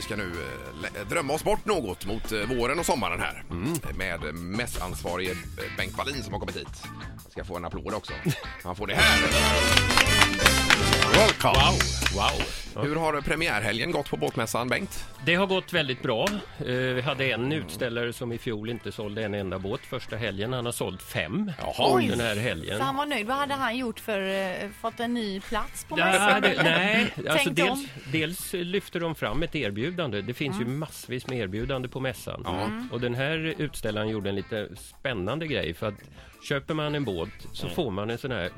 Vi ska nu eh, drömma oss bort något mot eh, våren och sommaren här. Mm. Med mässansvarige eh, Bengt Wallin som har kommit hit. Ska få en applåd också. Han får det här. Welcome! Wow! wow. Hur har premiärhelgen gått på båtmässan, Bengt? Det har gått väldigt bra. Eh, Vi hade en utställare som i fjol inte sålde en enda båt första helgen. Han har sålt fem Jaha. den här helgen. Så han var nöjd. Vad hade han gjort för, eh, fått en ny plats på mässan? nej, alltså dels, dels lyfter de fram ett erbjudande. Det finns ju massvis med erbjudande på mässan. Och den här utställaren gjorde en lite spännande grej för att köper man en båt så får man en sån här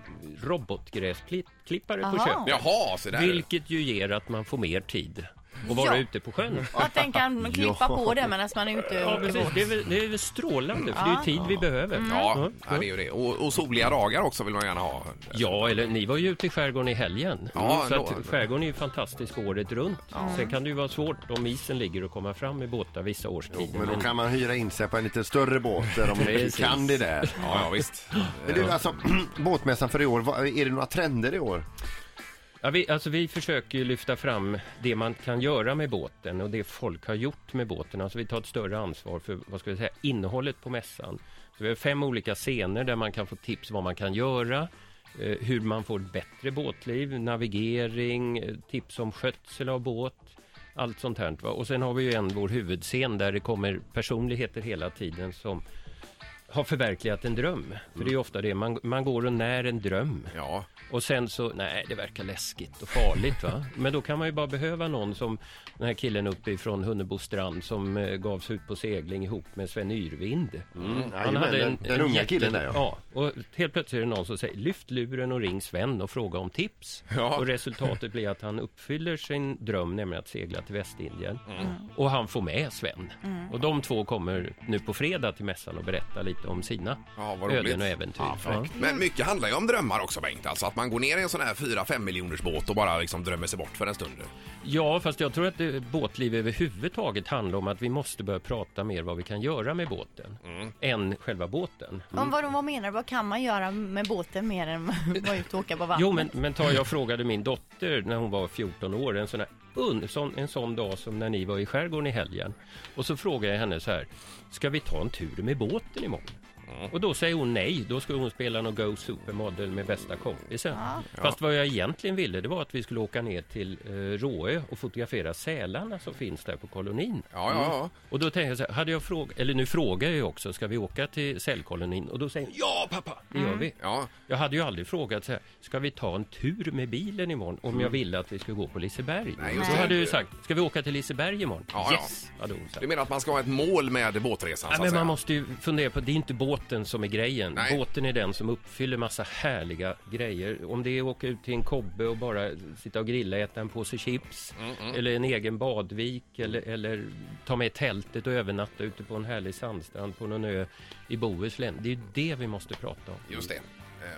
robotgräsklippare på Aha. köpet. Jaha, så där. Vilket ju ger att man får mer tid att vara Ja. ute på sjön. Och att den kan klippa på det medan man är ute Ja, och precis. Det är, väl, det är väl strålande, för det är ju tid vi behöver. Ja, ja, det är ju det. Och, och soliga dagar också vill man gärna ha. Ja, eller ni var ju ute i skärgården i helgen. Ja, så att skärgården är ju fantastisk året runt. Sen kan det ju vara svårt om isen ligger och komma fram i båtar vissa årstider. Men då kan man hyra in sig på en lite större båt där de kan det där. Ja, ja visst. Men du, alltså, båtmässan för i år, är det några trender i år? Ja, vi, alltså, vi försöker ju lyfta fram det man kan göra med båten och det folk har gjort med båten. Alltså vi tar ett större ansvar för vad ska vi säga, innehållet på mässan. Så vi har fem olika scener där man kan få tips vad man kan göra. Eh, hur man får ett bättre båtliv, navigering, eh, tips om skötsel av båt. Allt sånt här. Och sen har vi ju en, vår huvudscen, där det kommer personligheter hela tiden som har förverkligat en dröm. För det är ju ofta det, man, man går och när en dröm. Ja, Och sen så, nej det verkar läskigt och farligt va. Men då kan man ju bara behöva någon som den här killen uppe ifrån Hunnebo strand som eh, gav sig ut på segling ihop med Sven Yrvind. jajamän, den- den unga killen där, ja. ja. Och helt plötsligt är det någon som säger lyft luren och ring Sven och fråga om tips. Ja. Och resultatet blir att han uppfyller sin dröm, nämligen att segla till Västindien. Mm. Och han får med Sven. Och de två kommer nu på fredag till mässan och berätta lite om sina Ja, vad roligt. öden och äventyr. Ja. Men mycket handlar ju om drömmar också Bengt. Alltså att man går ner i en sån här 4-5 miljoners båt och bara liksom drömmer sig bort för en stund. Ja, fast jag tror att det, båtliv överhuvudtaget handlar om att vi måste börja prata mer vad vi kan göra med båten än själva båten. Om vad, vad menar du? Vad kan man göra med båten mer än att vara ute och åka på vattnet? Jo, men, men ta, jag frågade min dotter när hon var 14 år, en sån, här, un, sån, en sån dag som när ni var i skärgården i helgen. Och så frågade jag henne så här, ska vi ta en tur med båten imorgon? Och då säger hon nej, då skulle hon spela någon Go Supermodel med bästa kompisen. Fast vad jag egentligen ville, det var att vi skulle åka ner till eh, Råö och fotografera sälarna som finns där på kolonin. Ja, ja, ja. Och då tänkte jag så här, hade jag frågat, eller nu frågar jag ju också, ska vi åka till cellkolonin? Och då säger hon, ja pappa, det gör vi. Ja, Jag hade ju aldrig frågat så här, ska vi ta en tur med bilen imorgon om jag ville att vi skulle gå på Liseberg? Nej, just Då det. hade ju sagt, ska vi åka till Liseberg imorgon? Ja, ja. yes, hade hon sagt. du menar att man ska ha ett mål med båtresan Ja, så att men säga? man måste ju fundera på, det är inte båten som är grejen. Nej. Båten är den som uppfyller massa härliga grejer. Om det är att åka ut till en kobbe och bara sitta och grilla, äta en påse chips. Mm, Eller en egen badvik. Eller, eller ta med tältet och övernatta ute på en härlig sandstrand på någon ö i Bohuslän. Det är ju det vi måste prata om. Just det.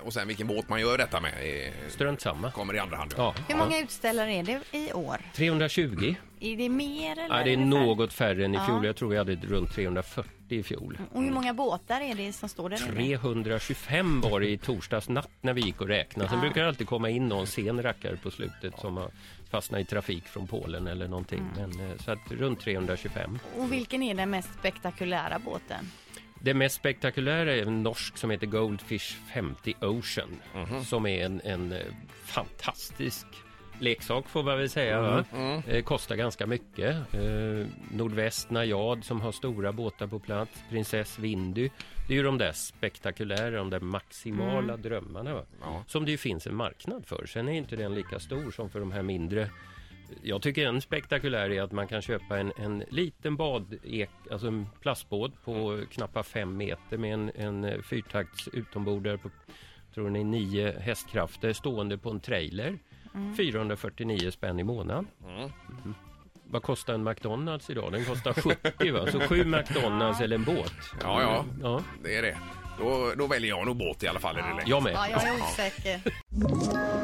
Eh, Och sen vilken båt man gör detta med är, Strunt samma. kommer i andra hand. Ja. Hur många utställare är det i år? 320. Är det mer eller? Ja, det är ungefär? något färre än i Ja. fjol. Jag tror vi hade runt 340 i fjol. Och hur många båtar är det som står där nere? 325 var det i torsdags natt när vi gick och räknade. Sen brukar det alltid komma in någon sen rackare på slutet som har fastnat i trafik från Polen eller någonting. Men, eh, så att runt 325. Och vilken är den mest spektakulära båten? Det mest spektakulära är en norsk som heter Goldfish 50 Ocean. Som är en, en eh, fantastisk leksak får man väl säga. va? Eh, kostar ganska mycket. Eh, Nordväst Najad som har stora båtar på plats. Prinsess Windy. Det är ju de där spektakulära, de där maximala drömmarna. Va? Ja. Som det ju finns en marknad för. Sen är inte den lika stor som för de här mindre. Jag tycker en spektakulär är att man kan köpa en, en liten badek, alltså en plastbåt på knappa fem meter med en, en fyrtakts utombordare på, tror den är nio hästkrafter stående på en trailer. 449 spänn i månaden. Mhm. Vad kostar en McDonalds idag? Den kostar 70 va? Så sju McDonalds eller en båt. Ja, ja. ja. Det är det. Då, då väljer jag nog båt i alla fall i det läget. Jag med. Ja, jag är osäker.